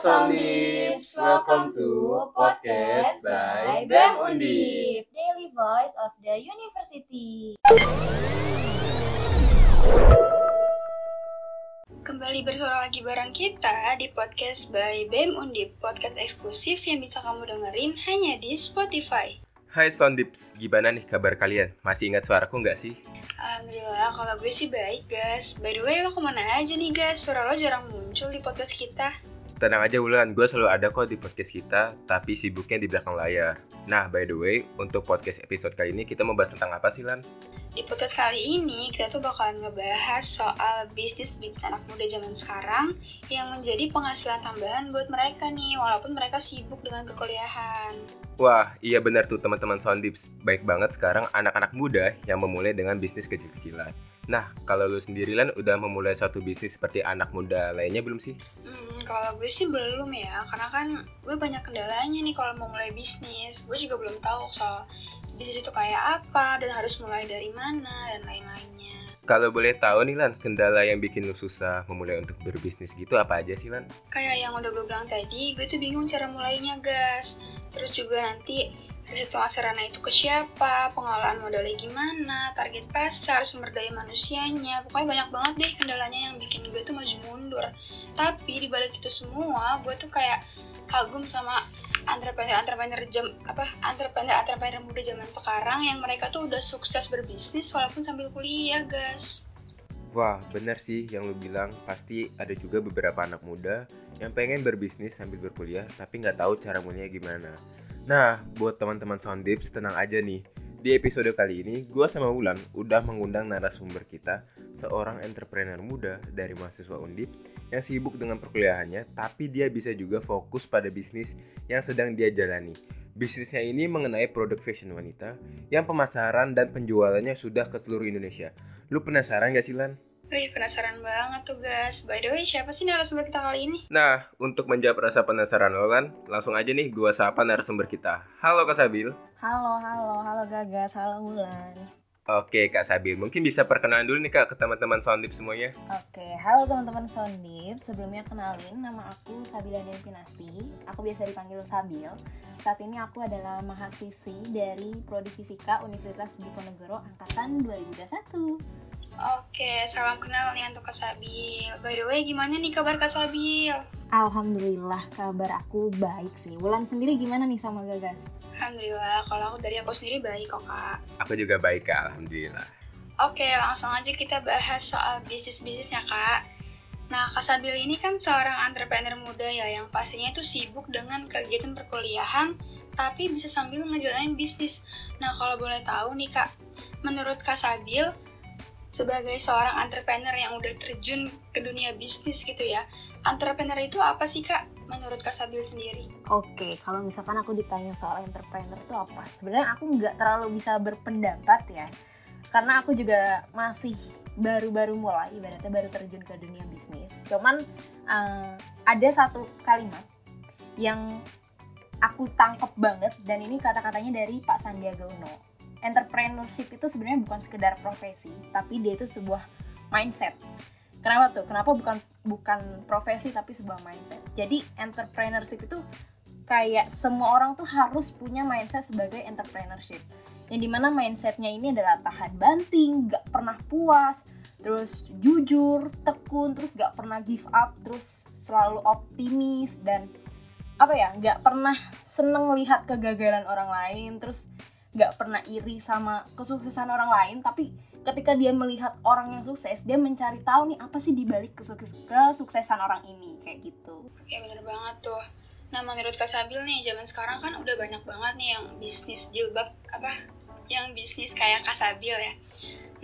Sondips, welcome to podcast by BEM Undip. Daily Voice of the University. Kembali bersuara lagi bareng kita di podcast by BEM Undip, podcast eksklusif yang bisa kamu dengerin hanya di Spotify. Hai Sondips, gimana nih kabar kalian? Masih ingat suaraku nggak sih? Alhamdulillah, kalau gue sih baik, guys. By the way, lo ke mana aja nih, guys? Suara lo jarang muncul di podcast kita. Tenang aja Wulan, gue selalu ada kok di podcast kita, tapi sibuknya di belakang layar. Nah, by the way, untuk podcast episode kali ini kita mau bahas tentang apa sih, Lan? Di podcast kali ini, kita tuh bakalan ngebahas soal bisnis-bisnis anak muda zaman sekarang yang menjadi penghasilan tambahan buat mereka nih, walaupun mereka sibuk dengan perkuliahan. Wah, iya benar tuh teman-teman Soundips. Baik banget sekarang anak-anak muda yang memulai dengan bisnis kecil-kecilan. Nah, kalau lu sendiri Lan udah memulai suatu bisnis seperti anak muda lainnya belum sih? Hmm, kalau gue sih belum ya, karena kan gue banyak kendalanya nih kalau mau mulai bisnis. Gue juga belum tahu soal bisnis itu kayak apa dan harus mulai dari mana dan lain-lainnya. Kalau boleh tahu nih Lan, kendala yang bikin lu susah memulai untuk berbisnis gitu apa aja sih Lan? Kayak yang udah gue bilang tadi, gue tuh bingung cara mulainya, guys. Terus juga nanti riset pemasarannya itu ke siapa, pengelolaan modalnya gimana, target pasar, sumber daya manusianya, pokoknya banyak banget deh kendalanya yang bikin gue tuh maju mundur. Tapi dibalik itu semua, gue tuh kayak kagum sama entrepreneur-entrepreneur jam apa entrepreneur-entrepreneur muda zaman sekarang yang mereka tuh udah sukses berbisnis walaupun sambil kuliah, guys. Wah, bener sih yang lu bilang. Pasti ada juga beberapa anak muda yang pengen berbisnis sambil berkuliah, tapi nggak tahu cara mulainya gimana. Nah, buat teman-teman Soundips, tenang aja nih. Di episode kali ini, gue sama Wulan udah mengundang narasumber kita, seorang entrepreneur muda dari mahasiswa Undip yang sibuk dengan perkuliahannya, tapi dia bisa juga fokus pada bisnis yang sedang dia jalani. Bisnisnya ini mengenai produk fashion wanita yang pemasaran dan penjualannya sudah ke seluruh Indonesia. Lu penasaran gak sih Lan? Wih, penasaran banget tuh guys. By the way, siapa sih narasumber kita kali ini? Nah, untuk menjawab rasa penasaran lo kan, langsung aja nih gua sapa narasumber kita. Halo Kak Sabil. Halo, halo, halo Gagas, halo Wulan. Oke Kak Sabil, mungkin bisa perkenalan dulu nih Kak ke teman-teman Soundip semuanya. Oke, halo teman-teman Soundip. Sebelumnya kenalin, nama aku Sabila Devinasti. Aku biasa dipanggil Sabil. Saat ini aku adalah mahasiswi dari Prodi Fisika Universitas Diponegoro Angkatan 2021. Oke, salam kenal nih untuk Kak Sabil. By the way, gimana nih kabar Kak Sabil? Alhamdulillah, kabar aku baik sih. Wulan sendiri gimana nih sama Gagas? Alhamdulillah, kalau aku dari aku sendiri baik kok Kak. Aku juga baik Kak, Alhamdulillah. Oke, langsung aja kita bahas soal bisnis-bisnisnya Kak. Nah, Kak Sabil ini kan seorang entrepreneur muda ya yang pastinya itu sibuk dengan kegiatan perkuliahan tapi bisa sambil ngejalanin bisnis. Nah, kalau boleh tahu nih Kak, menurut Kak Sabil, sebagai seorang entrepreneur yang udah terjun ke dunia bisnis gitu ya, entrepreneur itu apa sih Kak menurut Kak Sabil sendiri? Oke, kalau misalkan aku ditanya soal entrepreneur itu apa? Sebenarnya aku nggak terlalu bisa berpendapat ya, karena aku juga masih baru-baru mulai, ibaratnya baru terjun ke dunia bisnis. Cuman uh, ada satu kalimat yang aku tangkep banget dan ini kata-katanya dari Pak Sandiaga Uno entrepreneurship itu sebenarnya bukan sekedar profesi, tapi dia itu sebuah mindset. Kenapa tuh? Kenapa bukan bukan profesi tapi sebuah mindset? Jadi entrepreneurship itu kayak semua orang tuh harus punya mindset sebagai entrepreneurship. Yang di mana mindsetnya ini adalah tahan banting, gak pernah puas, terus jujur, tekun, terus gak pernah give up, terus selalu optimis dan apa ya, gak pernah seneng lihat kegagalan orang lain, terus nggak pernah iri sama kesuksesan orang lain tapi ketika dia melihat orang yang sukses dia mencari tahu nih apa sih dibalik kesukses kesuksesan orang ini? Kayak gitu. Oke bener banget tuh. Nah menurut Kak Sabil nih zaman sekarang kan udah banyak banget nih yang bisnis jilbab apa yang bisnis kayak Kak Sabil ya.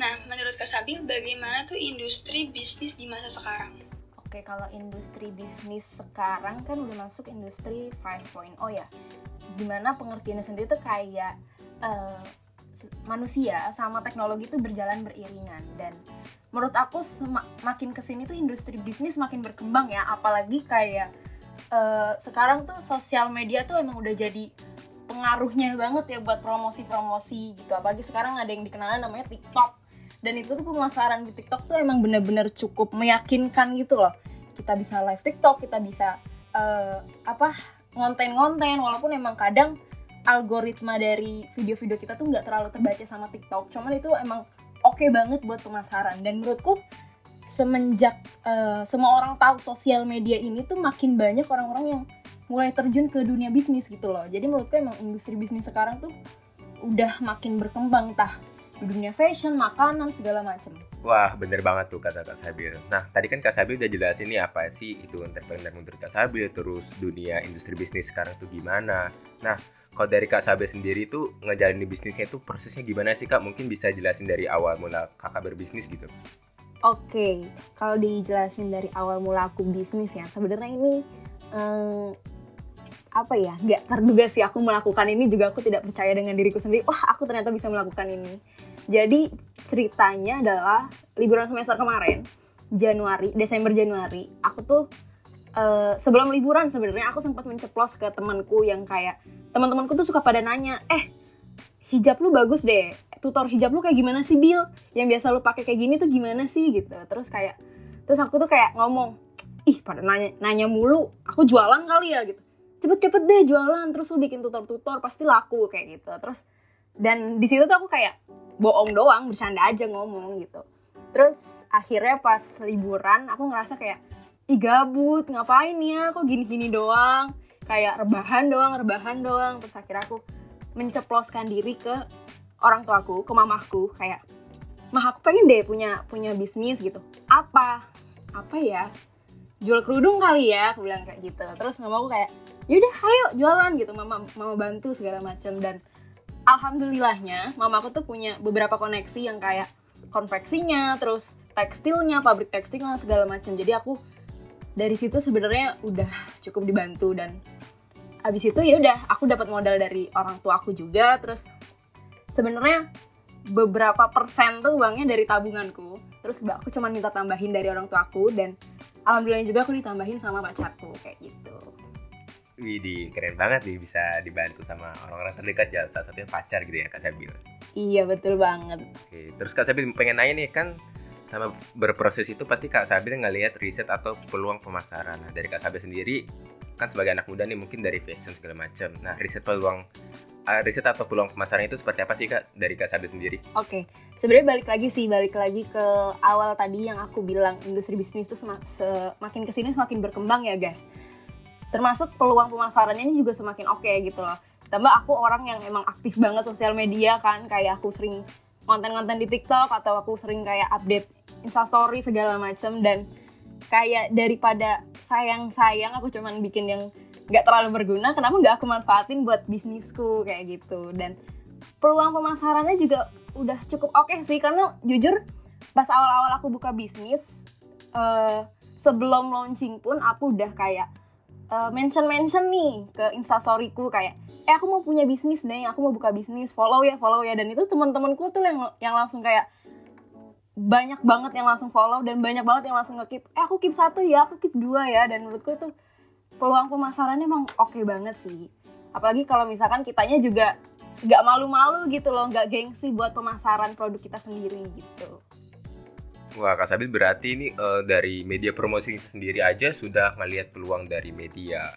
Nah menurut Kak Sabil bagaimana tuh industri bisnis di masa sekarang? Oke, kalau industri bisnis sekarang kan udah masuk industri 5.0 ya. Di mana pengertiannya sendiri tuh kayak uh, manusia sama teknologi itu berjalan beriringan. Dan menurut aku makin ke sini tuh industri bisnis makin berkembang ya. Apalagi kayak uh, sekarang tuh sosial media tuh emang udah jadi pengaruhnya banget ya buat promosi-promosi gitu. Apalagi sekarang ada yang dikenal namanya TikTok. Dan itu tuh pemasaran di TikTok tuh emang bener-bener cukup meyakinkan gitu loh. Kita bisa live TikTok kita bisa uh, apa ngonten-ngonten. Walaupun emang kadang algoritma dari video-video kita tuh nggak terlalu terbaca sama TikTok cuman itu emang oke okay banget buat pemasaran dan menurutku semenjak uh, semua orang tahu sosial media ini tuh makin banyak orang-orang yang mulai terjun ke dunia bisnis gitu loh jadi menurutku emang industri bisnis sekarang tuh udah makin berkembang tah dunia fashion, makanan, segala macem. Wah, bener banget tuh kata Kak Sabil. Nah, tadi kan Kak Sabil udah jelasin nih apa sih itu entrepreneur menurut Kak Sabil, terus dunia industri bisnis sekarang tuh gimana. Nah, kalau dari Kak Sabil sendiri tuh ngejalanin bisnisnya itu prosesnya gimana sih Kak? Mungkin bisa jelasin dari awal mula Kakak berbisnis gitu. Oke, okay. kalau dijelasin dari awal mula aku bisnis ya, sebenarnya ini um, apa ya nggak terduga sih aku melakukan ini juga aku tidak percaya dengan diriku sendiri wah aku ternyata bisa melakukan ini jadi ceritanya adalah liburan semester kemarin Januari Desember Januari aku tuh uh, sebelum liburan sebenarnya aku sempat menceplos ke temanku yang kayak teman-temanku tuh suka pada nanya eh hijab lu bagus deh. Tutor hijab lu kayak gimana sih Bill yang biasa lu pakai kayak gini tuh gimana sih? Gitu. Terus kayak terus aku tuh kayak ngomong ih pada nanya nanya mulu aku jualan kali ya gitu. Cepet-cepet deh jualan terus lu bikin tutor-tutor pasti laku kayak gitu. Terus dan di situ tuh aku kayak bohong doang bercanda aja ngomong gitu. Terus akhirnya pas liburan aku ngerasa kayak ih gabut ngapain ya? Kok gini-gini doang kayak rebahan doang rebahan doang. Terus akhirnya aku menceploskan diri ke orang tuaku ke mamahku. Kayak mah aku pengen deh punya punya bisnis gitu. Apa? Apa ya? Jual kerudung kali ya aku bilang kayak gitu. Terus mamaku kayak yaudah ayo jualan gitu. Mama mama bantu segala macam dan alhamdulillahnya mama aku tuh punya beberapa koneksi yang kayak konveksinya terus tekstilnya pabrik tekstilnya segala macam jadi aku dari situ sebenarnya udah cukup dibantu dan abis itu ya udah aku dapat modal dari orang tua aku juga terus sebenarnya beberapa persen tuh uangnya dari tabunganku terus aku cuma minta tambahin dari orang tua aku dan alhamdulillah juga aku ditambahin sama pacarku kayak gitu Widih, keren banget nih bisa dibantu sama orang-orang terdekat ya, salah satunya pacar gitu ya Kak Sabil. Iya, betul banget. Oke, terus Kak Sabil pengen nanya nih kan sama berproses itu pasti Kak Sabil ngelihat riset atau peluang pemasaran. Nah, dari Kak Sabil sendiri kan sebagai anak muda nih mungkin dari fashion segala macam. Nah, riset peluang uh, riset atau peluang pemasaran itu seperti apa sih Kak dari Kak Sabil sendiri? Oke, okay. sebenarnya balik lagi sih, balik lagi ke awal tadi yang aku bilang industri bisnis itu semakin ke sini semakin berkembang ya guys termasuk peluang pemasarannya ini juga semakin oke okay, gitu loh tambah aku orang yang emang aktif banget sosial media kan kayak aku sering konten-konten di TikTok atau aku sering kayak update instastory segala macam dan kayak daripada sayang-sayang aku cuman bikin yang nggak terlalu berguna kenapa nggak aku manfaatin buat bisnisku kayak gitu. Dan peluang pemasarannya juga udah cukup oke okay sih karena jujur pas awal-awal aku buka bisnis uh, sebelum launching pun aku udah kayak uh, mention mention nih ke instastoryku kayak eh aku mau punya bisnis deh aku mau buka bisnis follow ya follow ya. Dan itu teman-temanku tuh yang yang langsung kayak banyak banget yang langsung follow dan banyak banget yang langsung nge-keep. Eh aku keep satu ya aku keep dua ya. Dan menurutku itu peluang pemasarannya emang oke okay banget sih. Apalagi kalau misalkan kitanya juga nggak malu-malu gitu loh nggak gengsi buat pemasaran produk kita sendiri gitu. Wah, Kak Sabil berarti ini uh, dari media promosi sendiri aja sudah melihat peluang dari media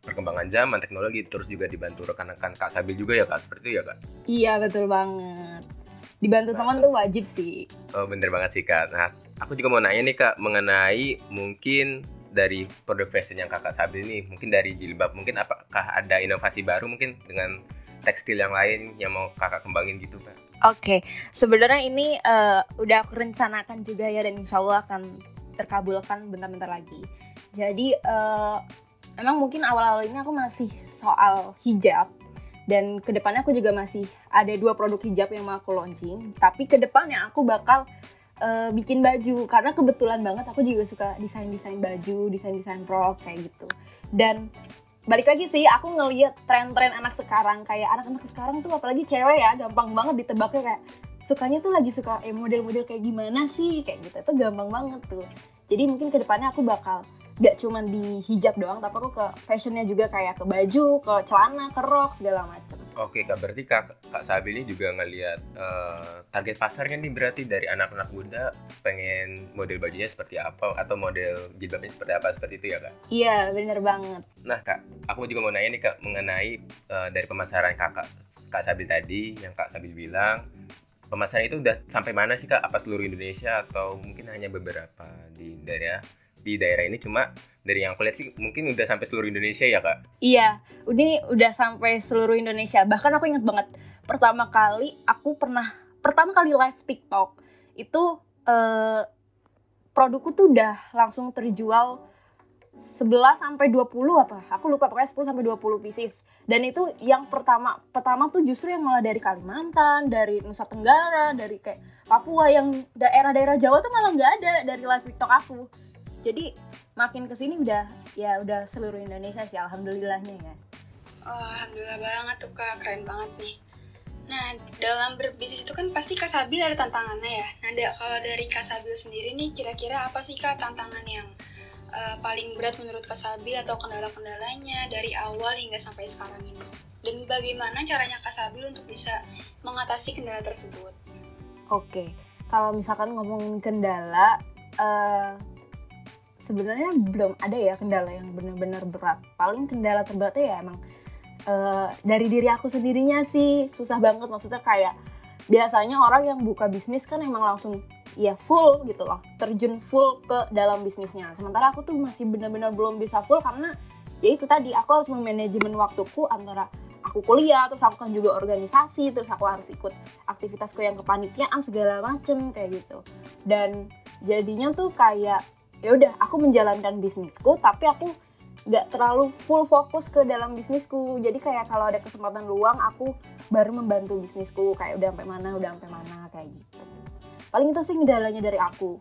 perkembangan zaman, teknologi, terus juga dibantu rekan-rekan Kak Sabil juga ya Kak, seperti itu ya Kak? Iya, betul banget. Dibantu nah, teman tuh wajib sih. Oh, bener banget sih Kak. Nah, aku juga mau nanya nih Kak, mengenai mungkin dari produk fashion yang Kakak Sabil nih, mungkin dari jilbab, mungkin apakah ada inovasi baru mungkin dengan tekstil yang lain yang mau Kakak kembangin gitu Kak? Oke, okay. sebenarnya ini uh, udah aku rencanakan juga ya dan insya Allah akan terkabulkan bentar-bentar lagi. Jadi uh, emang mungkin awal-awal ini aku masih soal hijab dan ke depannya aku juga masih ada dua produk hijab yang mau aku launching. Tapi ke depannya aku bakal uh, bikin baju. Karena kebetulan banget aku juga suka desain-desain baju, desain-desain rok kayak gitu. Dan balik lagi sih aku ngeliat tren-tren anak sekarang. Kayak anak-anak sekarang tuh apalagi cewek ya gampang banget ditebaknya. Kayak sukanya tuh lagi suka eh model-model kayak gimana sih? Kayak gitu. Itu gampang banget tuh. Jadi mungkin ke depannya aku bakal gak cuman di hijab doang tapi aku ke fashionnya juga kayak ke baju ke celana ke rok segala macem Oke kak, berarti kak, kak Sabi ini juga ngelihat uh, target pasarnya nih berarti dari anak-anak muda pengen model bajunya seperti apa atau model jilbabnya seperti apa seperti itu ya kak? Iya bener banget. Nah kak, aku juga mau nanya nih kak mengenai uh, dari pemasaran kakak kak Sabil tadi yang kak Sabil bilang pemasaran itu udah sampai mana sih kak? Apa seluruh Indonesia atau mungkin hanya beberapa di daerah di daerah ini cuma dari yang aku lihat sih mungkin udah sampai seluruh Indonesia ya kak? Iya, ini udah sampai seluruh Indonesia. Bahkan aku inget banget pertama kali aku pernah pertama kali live TikTok itu eh, produkku tuh udah langsung terjual 11 sampai 20 apa? Aku lupa pokoknya 10 sampai 20 pieces. Dan itu yang pertama pertama tuh justru yang malah dari Kalimantan, dari Nusa Tenggara, dari kayak Papua yang daerah-daerah Jawa tuh malah nggak ada dari live TikTok aku. Jadi makin ke sini udah ya udah seluruh Indonesia sih alhamdulillahnya ya. Oh, alhamdulillah banget tuh kak. Keren banget nih. Nah dalam berbisnis itu kan pasti kak Sabil ada tantangannya ya. Nah kalau dari kak Sabil sendiri nih kira-kira apa sih kak tantangan yang uh, paling berat menurut kak Sabil atau kendala-kendalanya dari awal hingga sampai sekarang ini? Dan bagaimana caranya kak Sabil untuk bisa mengatasi kendala tersebut? Oke. Kalau misalkan ngomongin kendala uh, sebenarnya belum ada ya kendala yang benar-benar berat. Paling kendala terberatnya ya emang uh, dari diri aku sendirinya sih susah banget. Maksudnya kayak biasanya orang yang buka bisnis kan emang langsung ya full gitu loh terjun full ke dalam bisnisnya. Sementara aku tuh masih benar-benar belum bisa full karena ya itu tadi aku harus memanajemen waktuku antara aku kuliah terus aku kan juga organisasi terus aku harus ikut aktivitasku yang kepanitiaan segala macem kayak gitu. Dan jadinya tuh kayak ya udah aku menjalankan bisnisku tapi aku nggak terlalu full fokus ke dalam bisnisku. Jadi kayak kalau ada kesempatan luang aku baru membantu bisnisku. Kayak udah sampai mana udah sampai mana kayak gitu. Paling itu sih kendalanya dari aku.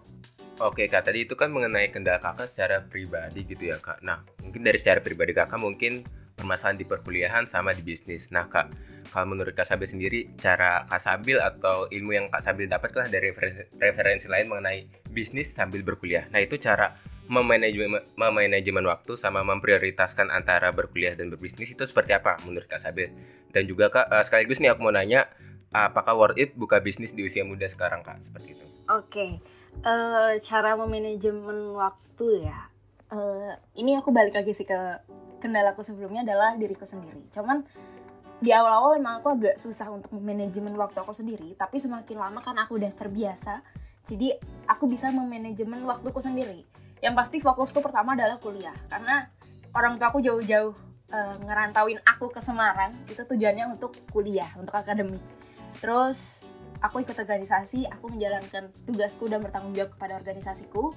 Oke kak, tadi itu kan mengenai kendala kakak secara pribadi gitu ya kak. Nah, mungkin dari secara pribadi kakak mungkin permasalahan di perkuliahan sama di bisnis. Nah kak, kalau menurut Kak Sabil sendiri, cara Kak Sabil atau ilmu yang Kak Sabil dapat lah dari referensi, referensi lain mengenai bisnis sambil berkuliah. Nah, itu cara memanajemen, memanajemen waktu sama memprioritaskan antara berkuliah dan berbisnis itu seperti apa menurut Kak Sabil? Dan juga Kak, uh, sekaligus nih aku mau nanya, apakah worth it buka bisnis di usia muda sekarang Kak? Seperti itu. Oke, okay. uh, eh, cara memanajemen waktu ya. Uh, ini aku balik lagi sih ke kendalaku sebelumnya adalah diriku sendiri. Cuman di awal-awal emang aku agak susah untuk manajemen waktu aku sendiri tapi semakin lama kan aku udah terbiasa jadi aku bisa memanajemen waktuku sendiri. Yang pasti fokusku pertama adalah kuliah karena orang tua aku jauh-jauh uh, ngerantauin aku ke Semarang itu tujuannya untuk kuliah untuk akademik. Terus aku ikut organisasi aku menjalankan tugasku dan bertanggung jawab kepada organisasiku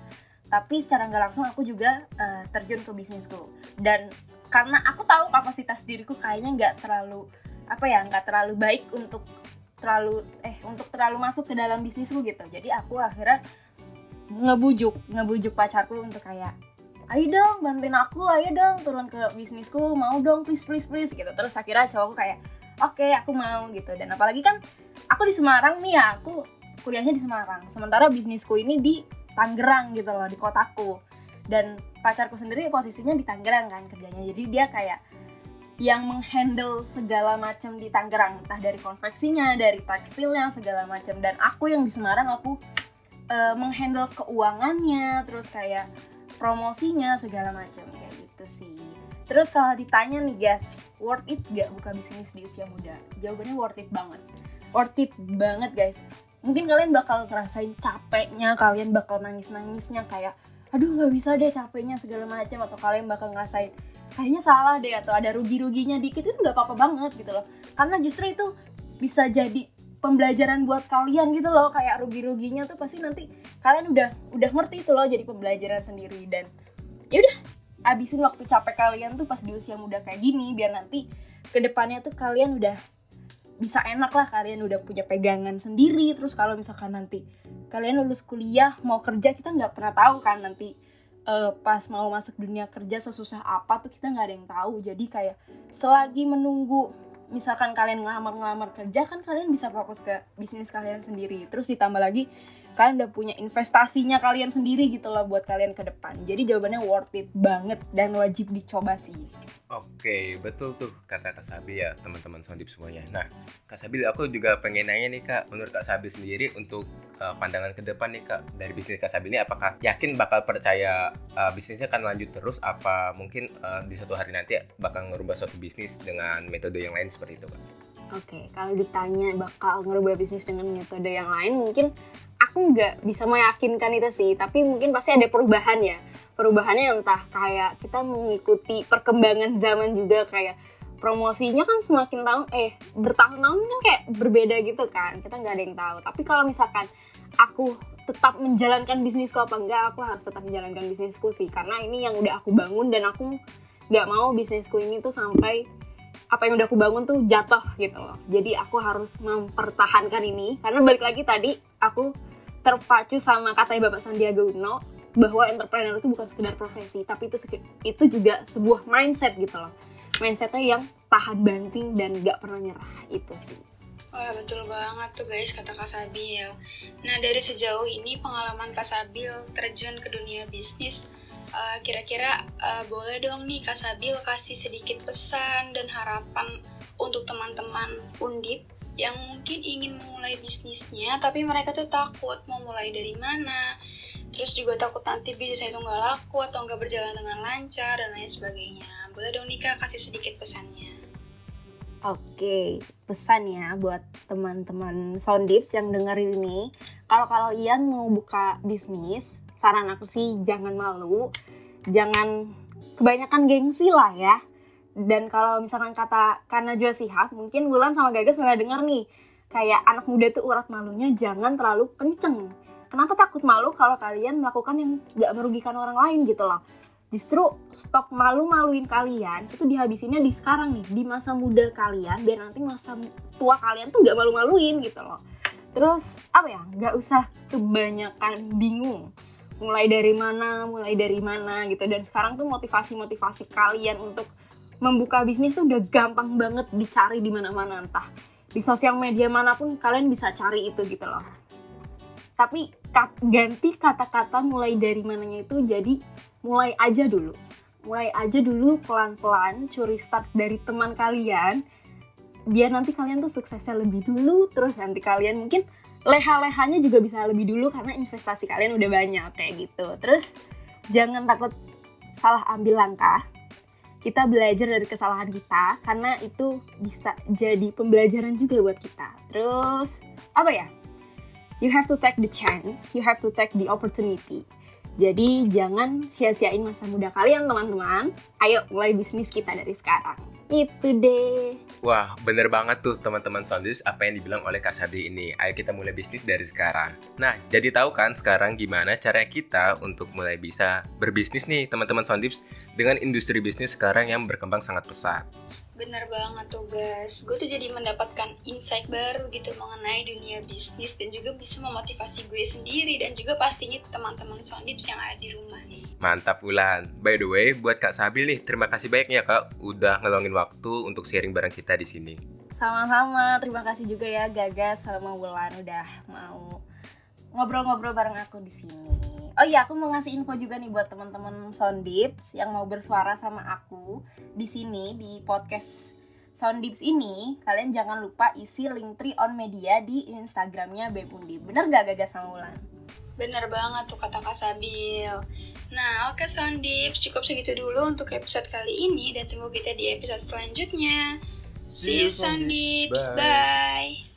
tapi secara nggak langsung aku juga uh, terjun ke bisnisku. Dan karena aku tahu kapasitas diriku kayaknya nggak terlalu apa ya nggak terlalu baik untuk terlalu eh untuk terlalu masuk ke dalam bisnisku gitu. Jadi aku akhirnya ngebujuk ngebujuk pacarku untuk kayak ayo dong bantuin aku ayo dong turun ke bisnisku mau dong please please please gitu. Terus akhirnya cowokku kayak oke okay, aku mau gitu. Dan apalagi kan aku di Semarang nih ya aku kuliahnya di Semarang. Sementara bisnisku ini di Tangerang gitu loh di kotaku dan pacarku sendiri posisinya di Tangerang kan kerjanya. Jadi dia kayak yang menghandle segala macam di Tangerang. Entah dari konveksinya dari tekstilnya segala macam. Dan aku yang di Semarang aku uh, menghandle keuangannya terus kayak promosinya segala macam. Kayak gitu sih. Terus kalau ditanya nih guys worth it gak buka bisnis di usia muda? Jawabannya worth it banget. Worth it banget guys. Mungkin kalian bakal ngerasain capeknya kalian bakal nangis nangisnya kayak aduh nggak bisa deh capeknya segala macam atau kalian bakal ngerasain kayaknya salah deh atau ada rugi-ruginya dikit itu nggak apa-apa banget gitu loh. Karena justru itu bisa jadi pembelajaran buat kalian gitu loh kayak rugi-ruginya tuh pasti nanti kalian udah udah ngerti itu loh jadi pembelajaran sendiri. Dan ya udah abisin waktu capek kalian tuh pas di usia muda kayak gini biar nanti ke depannya tuh kalian udah bisa enak lah kalian udah punya pegangan sendiri. Terus kalau misalkan nanti kalian lulus kuliah mau kerja kita nggak pernah tahu kan nanti uh, pas mau masuk dunia kerja sesusah apa tuh kita nggak ada yang tahu. Jadi kayak selagi menunggu misalkan kalian ngelamar-ngelamar kerja kan kalian bisa fokus ke bisnis kalian sendiri. Terus ditambah lagi kalian udah punya investasinya kalian sendiri gitu loh buat kalian ke depan jadi jawabannya worth it banget dan wajib dicoba sih Oke, betul tuh kata Kak Sabi ya, teman-teman Sondip semuanya. Nah, Kak Sabi, aku juga pengen nanya nih Kak, menurut Kak Sabi sendiri untuk uh, pandangan ke depan nih Kak, dari bisnis Kak Sabi ini apakah yakin bakal percaya uh, bisnisnya akan lanjut terus, apa mungkin uh, di suatu hari nanti bakal ngerubah suatu bisnis dengan metode yang lain seperti itu Kak? Oke, kalau ditanya bakal ngerubah bisnis dengan metode yang lain, mungkin aku nggak bisa meyakinkan itu sih, tapi mungkin pasti ada perubahan ya. Perubahannya entah kayak kita mengikuti perkembangan zaman juga kayak promosinya kan semakin tahun eh bertahun-tahun kan kayak berbeda gitu kan kita nggak ada yang tahu. Tapi kalau misalkan aku tetap menjalankan bisnisku apa enggak aku harus tetap menjalankan bisnisku sih. Karena ini yang udah aku bangun dan aku nggak mau bisnisku ini tuh sampai apa yang udah aku bangun tuh jatuh gitu loh. Jadi aku harus mempertahankan ini. Karena balik lagi tadi aku terpacu sama katanya Bapak Sandiaga Uno bahwa entrepreneur itu bukan sekedar profesi tapi itu itu juga sebuah mindset gitu loh mindsetnya yang tahan banting dan gak pernah nyerah itu sih Wah betul banget tuh guys kata Kak Sabil. Nah dari sejauh ini pengalaman Kak Sabil terjun ke dunia bisnis, uh, kira-kira uh, boleh dong nih Kak Sabil kasih sedikit pesan dan harapan untuk teman-teman undip yang mungkin ingin memulai bisnisnya tapi mereka tuh takut mau mulai dari mana, terus juga takut nanti bisnis itu nggak laku atau nggak berjalan dengan lancar dan lain sebagainya. Boleh dong Nika kasih sedikit pesannya. Oke, pesan ya buat teman-teman Soundips yang dengerin ini. Kalau kalian mau buka bisnis, saran aku sih jangan malu, jangan kebanyakan gengsi lah ya. Dan kalau misalkan kata karena jual Sihab, mungkin Wulan sama Gagas sudah dengar nih, kayak anak muda tuh urat malunya jangan terlalu kenceng. Kenapa takut malu kalau kalian melakukan yang gak merugikan orang lain gitu loh? Justru stok malu-maluin kalian itu dihabisinnya di sekarang nih di masa muda kalian biar nanti masa tua kalian tuh gak malu-maluin gitu loh. Terus apa ya gak usah kebanyakan bingung. Mulai dari mana mulai dari mana gitu. Dan sekarang tuh motivasi-motivasi kalian untuk membuka bisnis tuh udah gampang banget dicari di mana-mana entah di sosial media mana pun kalian bisa cari itu gitu loh. Tapi kat, ganti kata-kata mulai dari mananya itu jadi mulai aja dulu. Mulai aja dulu pelan-pelan curi start dari teman kalian biar nanti kalian tuh suksesnya lebih dulu terus nanti kalian mungkin leha-lehanya juga bisa lebih dulu karena investasi kalian udah banyak kayak gitu. Terus jangan takut salah ambil langkah kita belajar dari kesalahan kita karena itu bisa jadi pembelajaran juga buat kita terus apa ya you have to take the chance, you have to take the opportunity. Jadi jangan sia-siain masa muda kalian teman-teman. Ayo mulai bisnis kita dari sekarang. Itu deh. Wah, bener banget tuh teman-teman Soundis apa yang dibilang oleh Kak Sabri ini. Ayo kita mulai bisnis dari sekarang. Nah, jadi tahu kan sekarang gimana cara kita untuk mulai bisa berbisnis nih teman-teman Soundis dengan industri bisnis sekarang yang berkembang sangat pesat. Bener banget tuh guys, gue tuh jadi mendapatkan insight baru gitu mengenai dunia bisnis dan juga bisa memotivasi gue sendiri dan juga pastinya teman-teman Sondips yang ada di rumah nih. Mantap Wulan. By the way, buat Kak Sabil nih, terima kasih banyak ya Kak udah ngeluangin waktu untuk sharing bareng kita di sini. Sama-sama, terima kasih juga ya Gagas sama Wulan udah mau ngobrol-ngobrol bareng aku di sini. Oh iya, aku mau ngasih info juga nih buat teman-teman Soundips yang mau bersuara sama aku di sini di podcast Soundips ini. Kalian jangan lupa isi link tree on media di Instagramnya Bepundi. Bener gak gagas sama Ulan? Bener banget tuh kata Kak Sabil. Nah, oke okay, Soundips, cukup segitu dulu untuk episode kali ini dan tunggu kita di episode selanjutnya. See you Soundips, bye. bye.